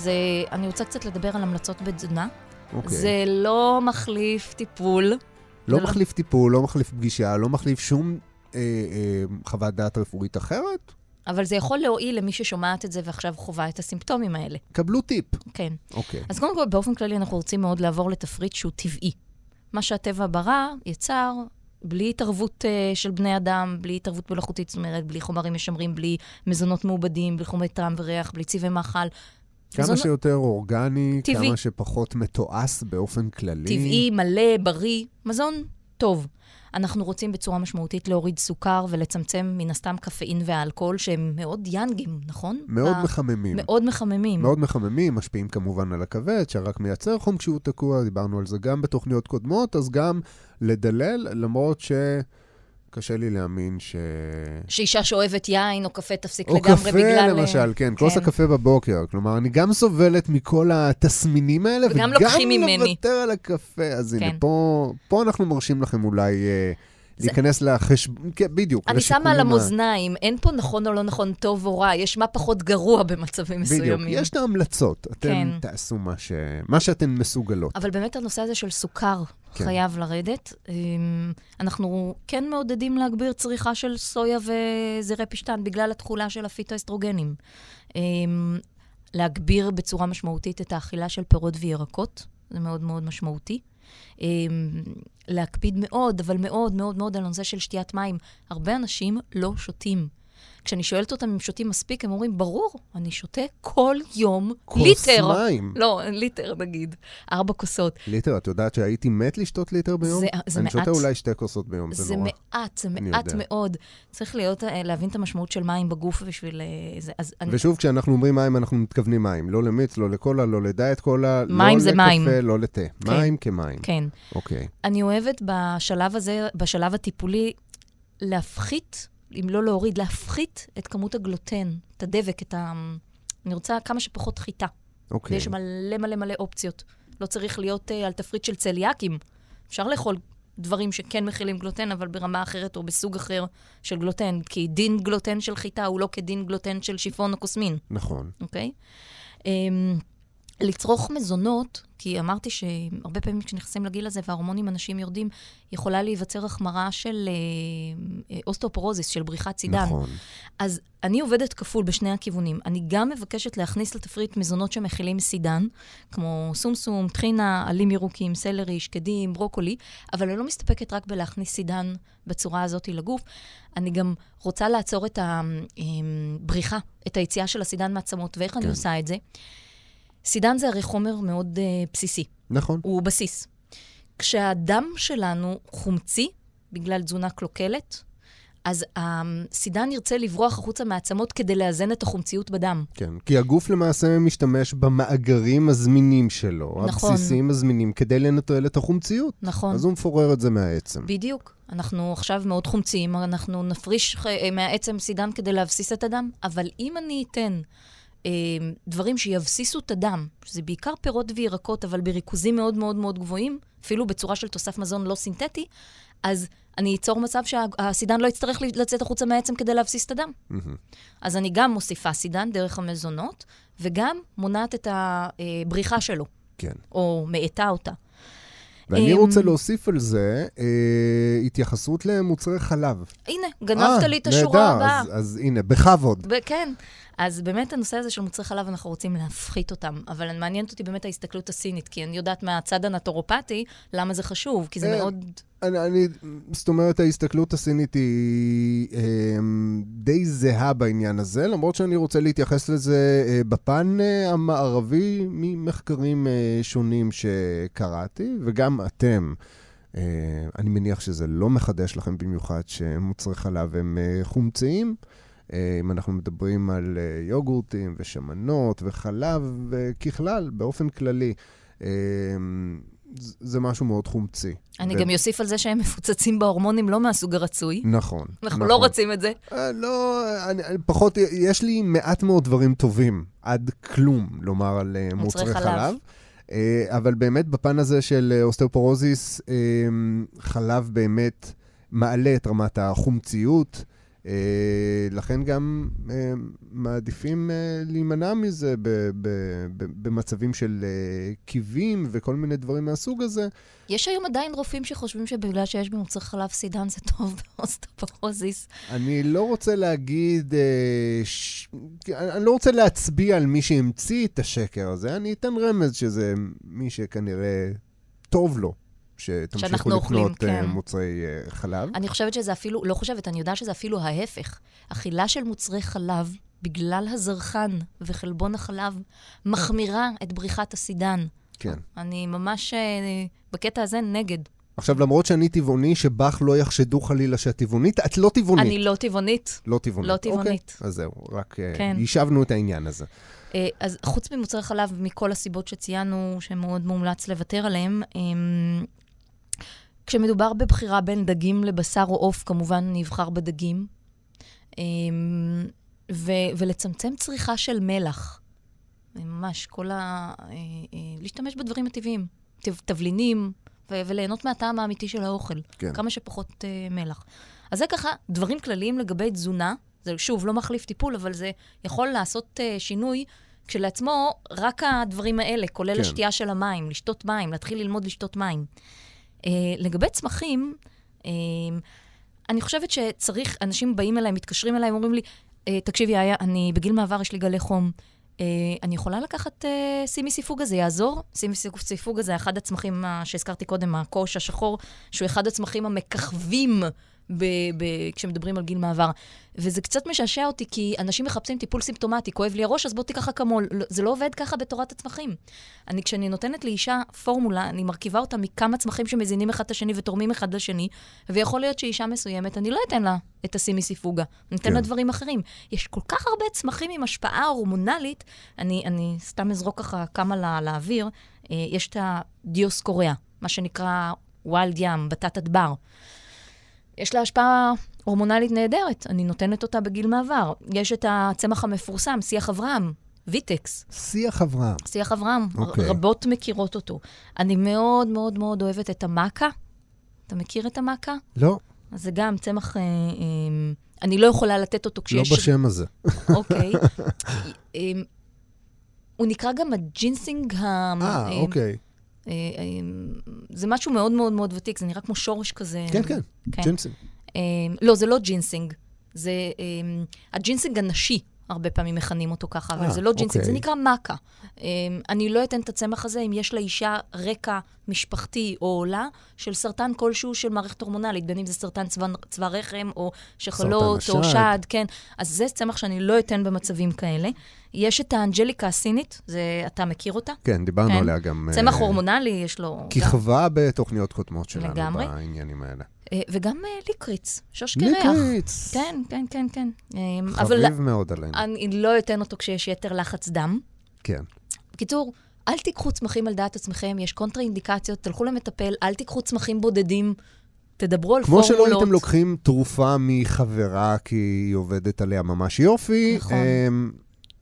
אז uh, אני רוצה קצת לדבר על המלצות בתזונה. אוקיי. זה לא מחליף טיפול. לא זה לא- מחליף טיפול, לא מחליף פגישה, לא מחליף שום אה, אה, חוות דעת רפואית אחרת. אבל זה יכול להועיל למי ששומעת את זה ועכשיו חווה את הסימפטומים האלה. קבלו טיפ. כן. אוקיי. אז קודם כל, באופן כללי, אנחנו רוצים מאוד לעבור לתפריט שהוא טבעי. מה שהטבע ברא, יצר, בלי התערבות uh, של בני אדם, בלי התערבות מלאכותית, זאת אומרת, בלי חומרים משמרים, בלי מזונות מעובדים, בלי חומרי טעם וריח, בלי צבעי מאכל. כמה מזון שיותר אורגני, טבעי. כמה שפחות מתועש באופן כללי. טבעי, מלא, בריא, מזון טוב. אנחנו רוצים בצורה משמעותית להוריד סוכר ולצמצם מן הסתם קפאין ואלכוהול, שהם מאוד יאנגים, נכון? מאוד ה- מחממים. מאוד מחממים. מאוד מחממים, משפיעים כמובן על הכבד, שרק מייצר חום כשהוא תקוע, דיברנו על זה גם בתוכניות קודמות, אז גם לדלל, למרות שקשה לי להאמין ש... שאישה שאוהבת יין או קפה תפסיק או לגמרי קפה בגלל... למשל, כן, כוס הקפה בבוקר. כלומר, אני גם סובלת מכל התסמינים האלה, וגם וגם לוקחים ממני. לוותר על הקפה. אז הנה, כן. פה, פה אנחנו מרשים לכם אולי אה, להיכנס לחשבון, כן, בדיוק. אני שמה על המאזניים, אין פה נכון או לא נכון, טוב או רע, יש מה פחות גרוע במצבים בדיוק, מסוימים. יש את ההמלצות. אתם כן. תעשו מה, ש... מה שאתן מסוגלות. אבל באמת הנושא הזה של סוכר כן. חייב לרדת. אמ, אנחנו כן מעודדים להגביר צריכה של סויה וזרעי פשטן בגלל התכולה של הפיטואסטרוגנים. אמ, להגביר בצורה משמעותית את האכילה של פירות וירקות, זה מאוד מאוד משמעותי. אמ, להקפיד מאוד, אבל מאוד מאוד מאוד על הנושא של שתיית מים. הרבה אנשים לא שותים. כשאני שואלת אותם אם שותים מספיק, הם אומרים, ברור, אני שותה כל יום כוס ליטר. מים. לא, ליטר נגיד, ארבע כוסות. ליטר, את יודעת שהייתי מת לשתות ליטר ביום? זה- זה אני מעט. שותה אולי שתי כוסות ביום, זה, זה נורא. מעט, זה אני מעט יודע. מאוד. צריך להיות, אה, להבין את המשמעות של מים בגוף בשביל אה, זה. אז אני, ושוב, כשאנחנו אומרים מים, אנחנו מתכוונים מים. לא למיץ, לא לקולה, לא לדיאט קולה, מים לא זה לקפה, מים. לא לתה. כן. מים כמים. כן. אוקיי. אני אוהבת בשלב הזה, בשלב הטיפולי, להפחית, אם לא להוריד, להפחית את כמות הגלוטן, את הדבק, את ה... אני רוצה כמה שפחות חיטה. אוקיי. ויש מלא מלא מלא אופציות. לא צריך להיות אה, על תפריט של צליאקים. אפשר לאכול דברים שכן מכילים גלוטן, אבל ברמה אחרת או בסוג אחר של גלוטן, כי דין גלוטן של חיטה הוא לא כדין גלוטן של שיפון או קוסמין, נכון. אוקיי? אמ, לצרוך מזונות, כי אמרתי שהרבה פעמים כשנכנסים לגיל הזה וההורמונים הנשיים יורדים, יכולה להיווצר החמרה של אה, אה, אוסטאופורוזיס, של בריחת סידן. נכון. אז אני עובדת כפול בשני הכיוונים. אני גם מבקשת להכניס לתפריט מזונות שמכילים סידן, כמו סומסום, טחינה, עלים ירוקים, סלרי, שקדים, ברוקולי, אבל אני לא מסתפקת רק בלהכניס סידן בצורה הזאת לגוף. אני גם רוצה לעצור את הבריחה, את היציאה של הסידן מעצמות. ואיך אני כן. עושה את זה? סידן זה הרי חומר מאוד uh, בסיסי. נכון. הוא בסיס. כשהדם שלנו חומצי, בגלל תזונה קלוקלת, אז הסידן ירצה לברוח החוצה מהעצמות כדי לאזן את החומציות בדם. כן. כי הגוף למעשה משתמש במאגרים הזמינים שלו, נכון. הבסיסיים הזמינים, כדי לנטרל את החומציות. נכון. אז הוא מפורר את זה מהעצם. בדיוק. אנחנו עכשיו מאוד חומציים, אנחנו נפריש אה, מהעצם סידן כדי להבסיס את הדם, אבל אם אני אתן אה, דברים שיבסיסו את הדם, שזה בעיקר פירות וירקות, אבל בריכוזים מאוד מאוד מאוד גבוהים, אפילו בצורה של תוסף מזון לא סינתטי, אז אני אצור מצב שהסידן לא יצטרך לצאת החוצה מהעצם כדי להבסיס את הדם. מהמם. אז אני גם מוסיפה סידן דרך המזונות, וגם מונעת את הבריחה שלו, כן. או מאטה אותה. ואני אמ, רוצה להוסיף על זה אה, התייחסות למוצרי חלב. הנה, גנבת אה, לי את השורה נהדר, הבאה. אז, אז הנה, בכבוד. ב- כן. אז באמת הנושא הזה של מוצרי חלב, אנחנו רוצים להפחית אותם. אבל מעניינת אותי באמת ההסתכלות הסינית, כי אני יודעת מהצד הנטורופטי למה זה חשוב, כי זה אה, מאוד... אני, אני, זאת אומרת, ההסתכלות הסינית היא אה, די זהה בעניין הזה, למרות שאני רוצה להתייחס לזה אה, בפן אה, המערבי ממחקרים אה, שונים שקראתי, וגם אתם. אה, אני מניח שזה לא מחדש לכם במיוחד שמוצרי חלב הם אה, חומציים. אה, אם אנחנו מדברים על אה, יוגורטים ושמנות וחלב, אה, ככלל, באופן כללי, אה, זה- משהו מאוד חומצי. אני ו- גם אוסיף על זה שהם מפוצצים בהורמונים לא מהסוג הרצוי. נכון. אנחנו נכון. לא רוצים את זה. אה, לא, אני, אני פחות, יש לי מעט מאוד דברים טובים, עד כלום, לומר על אה, מוצרי חלב. חלב. אה, אבל באמת, בפן הזה של אה, אוסטאופורוזיס, אה, חלב באמת מעלה את רמת החומציות. אה, לכן גם אה, מעדיפים אה, להימנע מזה ב- ב- ב- במצבים של קיבים וכל מיני דברים מהסוג הזה. יש היום עדיין רופאים שחושבים שבגלל שיש במוצרי חלב סידן זה טוב <laughs> באוסטופורוזיס. אני לא רוצה להגיד, ש... אני לא רוצה להצביע על מי שהמציא את השקר הזה, אני אתן רמז שזה מי שכנראה טוב לו, שתמשיכו שאנחנו אוכלים, לקנות אה, כן. מוצרי אה, חלב. אני חושבת שזה אפילו, לא חושבת, אני יודעת שזה אפילו ההפך. אכילה של מוצרי חלב, בגלל הזרחן וחלבון החלב, מחמירה את בריחת הסידן. כן. אני ממש אה, בקטע הזה נגד. עכשיו, למרות שאני טבעוני, שבך לא יחשדו חלילה שאת טבעונית, את לא טבעונית. אני לא טבעונית. לא טבעונית. לא טבעונית. אוקיי, אז זהו, רק כן. יישבנו את העניין הזה. אז חוץ ממוצרי חלב, מכל הסיבות שציינו, שמאוד מומלץ לוותר עליהם, אמ, כשמדובר בבחירה בין דגים לבשר או עוף, כמובן נבחר בדגים. אמ, ו- ולצמצם צריכה של מלח. ממש, כל ה... אה, אה, להשתמש בדברים הטבעיים. תב- תבלינים, ו- וליהנות מהטעם האמיתי של האוכל. כן. כמה שפחות אה, מלח. אז זה ככה, דברים כלליים לגבי תזונה. זה שוב, לא מחליף טיפול, אבל זה יכול לעשות אה, שינוי כשלעצמו, רק הדברים האלה, כולל. כן. השתייה של המים, לשתות מים, להתחיל ללמוד לשתות מים. אה, לגבי צמחים, אה, אני חושבת שצריך, אנשים באים אליי, מתקשרים אליי, אומרים לי, אה, תקשיבי, איה, אני בגיל מעבר, יש לי גלי חום. אני יכולה לקחת סימי סיפוג הזה, יעזור? סימי סיפוג הזה, אחד הצמחים שהזכרתי קודם, הקוש השחור, שהוא אחד הצמחים המככבים ב- ב- כשמדברים על גיל מעבר. וזה קצת משעשע אותי, כי אנשים מחפשים טיפול סימפטומטי, כואב לי הראש, אז בוא תיקח אקמול. לא- זה לא עובד ככה בתורת הצמחים. אני, כשאני נותנת לאישה פורמולה, אני מרכיבה אותה מכמה צמחים שמזינים אחד את השני ותורמים אחד לשני, ויכול להיות שאישה מסוימת, אני לא אתן לה את הסימי סיפוגה, אני אתן כן. לה דברים אחרים. יש כל כך הרבה צמחים עם השפעה הורמונלית, אני, אני סתם אזרוק ככה כמה לא, לאוויר, אה, יש את הדיוסקוריאה, מה שנקרא ויילד ים, בטטת בר. יש לה השפעה הורמונלית נהדרת, אני נותנת אותה בגיל מעבר. יש את הצמח המפורסם, שיח אברהם, ויטקס. שיח אברהם. שיח אברהם, אוקיי. okay. רבות מכירות אותו. אני מאוד מאוד מאוד אוהבת את המאקה. אתה מכיר את המאקה? לא, אז זה גם צמח, אה, אה, אני לא יכולה לתת אותו לא כשיש... בשם הזה. <laughs> אוקיי. אה, הוא נקרא גם הג'ינסינג ה... אה, אוקיי. אה, אה, זה משהו מאוד מאוד מאוד ותיק, זה נראה כמו שורש כזה. כן, כן, כן. ג'ינסנג. אה, לא, זה לא ג'ינסינג. זה אה, הג'ינסינג הנשי, הרבה פעמים מכנים אותו ככה, אבל אה, זה לא ג'ינסינג, זה אוקיי. נקרא מאקה. אה, אני לא אתן את הצמח הזה אם יש לאישה רקע משפחתי או שלה של סרטן כלשהו של מערכת הורמונלית, בין אם זה סרטן צוואר, צוואר רחם או שחלות או. שד, כן. אז זה צמח שאני לא אתן במצבים כאלה. יש את האנג'ליקה הסינית, זה, אתה מכיר אותה? כן, דיברנו כן. עליה גם... צמח אה, הורמונלי, יש לו... גם- כיכבה בתוכניות קודמות שלנו לגמרי. בעניינים האלה. אה, וגם אה, ליקריץ, שוש קרח. ליקריץ. כן, כן, כן, כן. אבל חביב מאוד עלינו. אני לא אתן אותו כשיש יתר לחץ דם. כן. בקיצור, אל תיקחו צמחים על דעת עצמכם, יש קונטרה-אינדיקציות, תלכו למטפל, אל תיקחו צמחים בודדים, תדברו על כמו פורמולות. שלא הייתם לוקחים תרופה מחברה כי היא עובדת עליה ממש יופי, נכון. אמ,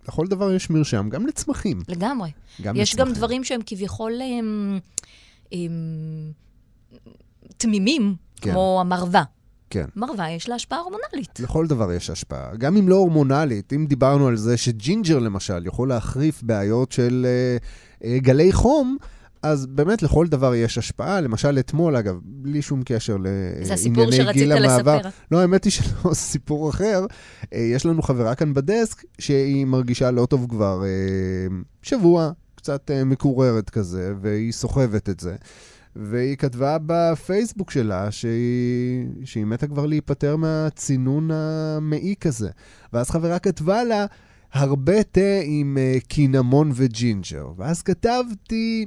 לכל דבר יש מרשם, גם לצמחים. לגמרי. גם יש גם לצמחים. דברים שהם כביכול הם, הם, תמימים, כן. כמו המרווה. כן. מרווה יש לה השפעה הורמונלית. לכל דבר יש השפעה. גם אם לא הורמונלית, אם דיברנו על זה שג'ינג'ר למשל יכול להחריף בעיות של אה, אה, גלי חום, אז באמת לכל דבר יש השפעה. למשל אתמול, אגב, בלי שום קשר זה הסיפור לענייני שרצית גיל המעבר. לספר. לא, האמת היא שלא, <laughs> סיפור אחר. אה, יש לנו חברה כאן בדסק שהיא מרגישה לא טוב כבר אה, שבוע, קצת אה, מקוררת כזה, והיא סוחבת את זה. והיא כתבה בפייסבוק שלה שהיא, שהיא מתה כבר להיפטר מהצינון המעיק הזה. ואז חברה כתבה לה, הרבה תה עם uh, קינמון וג'ינג'ר. ואז כתבתי,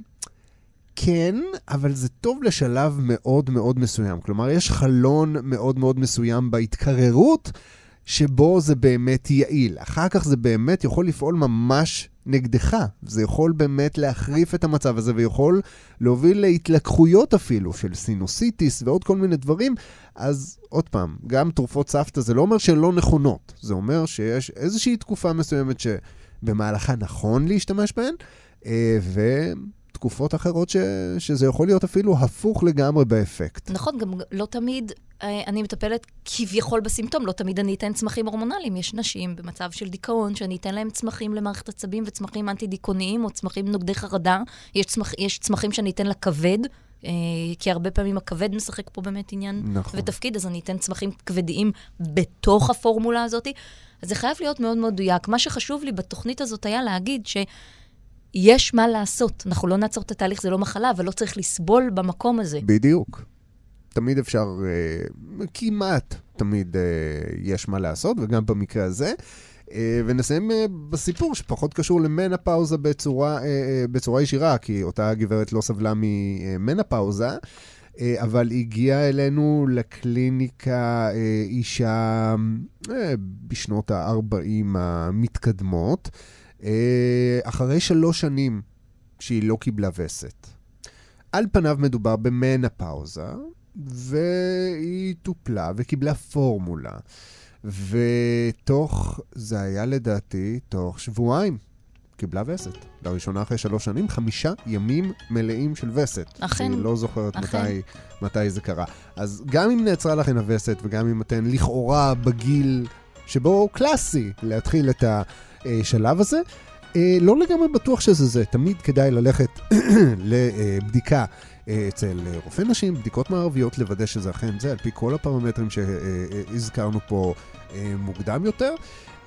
כן, אבל זה טוב לשלב מאוד מאוד מסוים. כלומר, יש חלון מאוד מאוד מסוים בהתקררות, שבו זה באמת יעיל. אחר כך זה באמת יכול לפעול ממש נגדך. זה יכול באמת להחריף את המצב הזה, ויכול להוביל להתלקחויות אפילו, של סינוסיטיס ועוד כל מיני דברים. אז עוד פעם, גם תרופות סבתא זה לא אומר שהן לא נכונות. זה אומר שיש איזושהי תקופה מסוימת שבמהלכה נכון להשתמש בהן, אה, ותקופות אחרות ש... שזה יכול להיות אפילו הפוך לגמרי באפקט. נכון, גם לא תמיד אני מטפלת כביכול בסימפטום, לא תמיד אני אתן צמחים הורמונליים. יש נשים במצב של דיכאון, שאני אתן להם צמחים למערכת עצבים וצמחים אנטי-דיכאוניים או צמחים נוגדי חרדה. יש, צמח, יש צמחים שאני אתן לכבד, אה, כי הרבה פעמים הכבד משחק פה באמת עניין נכון. ותפקיד, אז אני אתן צמחים כבדיים בתוך הפורמולה הזאת. אז זה חייב להיות מאוד מאוד מדויק. מה שחשוב לי בתוכנית הזאת היה להגיד ש... יש מה לעשות. אנחנו לא נעצור את התהליך, זה לא מחלה, אבל לא צריך לסבול במקום הזה. בדיוק. תמיד אפשר, אה, כמעט תמיד אה, יש מה לעשות, וגם במקרה הזה. אה, ונסיים בסיפור שפחות קשור למנפאוזה בצורה, בצורה ישירה, כי אותה גברת לא סבלה ממנפאוזה, אבל הגיעה אלינו לקליניקה אישה בשנות ה-40 המתקדמות, אחרי שלוש שנים שהיא לא קיבלה וסת. על פניו מדובר במנפאוזה, והיא טופלה וקיבלה פורמולה. ותוך, זה היה לדעתי, תוך שבועיים קיבלה וסת. לראשונה אחרי שלוש שנים, חמישה ימים מלאים של וסת. אכן. היא לא זוכרת אכן. מתי, מתי זה קרה. אז גם אם נעצרה לכן הווסת, וגם אם אתן לכאורה בגיל שבו קלאסי להתחיל את השלב הזה, אה, לא לגמרי בטוח שזה זה. תמיד כדאי ללכת <clears throat> לבדיקה אצל אה, רופא נשים, בדיקות מערביות, לוודא שזה אכן זה, על פי כל הפרמטרים שהזכרנו פה אה, מוקדם יותר.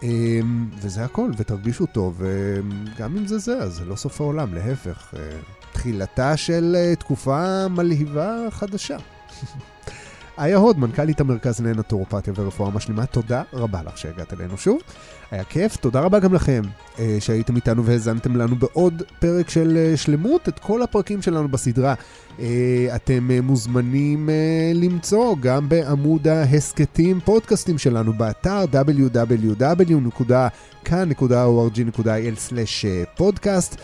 אה, וזה הכל, ותרגישו טוב, וגם אם זה זה, אז זה לא סוף העולם, להפך. אה, תחילתה של אה, תקופה מלהיבה חדשה. <laughs> איה הוד, מנכ"לית המרכז לנטורופתיה ורפואה משלימה, תודה רבה לך שהגעת אלינו שוב. היה כיף, תודה רבה גם לכם אה, שהייתם איתנו והאזנתם לנו בעוד פרק של אה, שלמות. את כל הפרקים שלנו בסדרה אה, אתם מוזמנים למצוא גם בעמוד ההסכתים, פודקאסטים שלנו באתר www.kan.org.il/פודקאסט.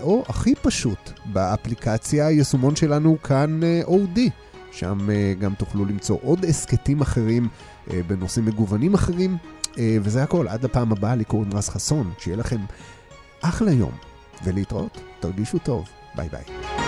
או הכי פשוט, באפליקציה היישומון שלנו כאן אודי. שם גם תוכלו למצוא עוד הסכתים אחרים בנושאים מגוונים אחרים. אה, וזה הכל, עד לפעם הבאה, לי קוראים רז חסון, שיהיה לכם אחלה יום, ולהתראות, תרגישו טוב, ביי ביי.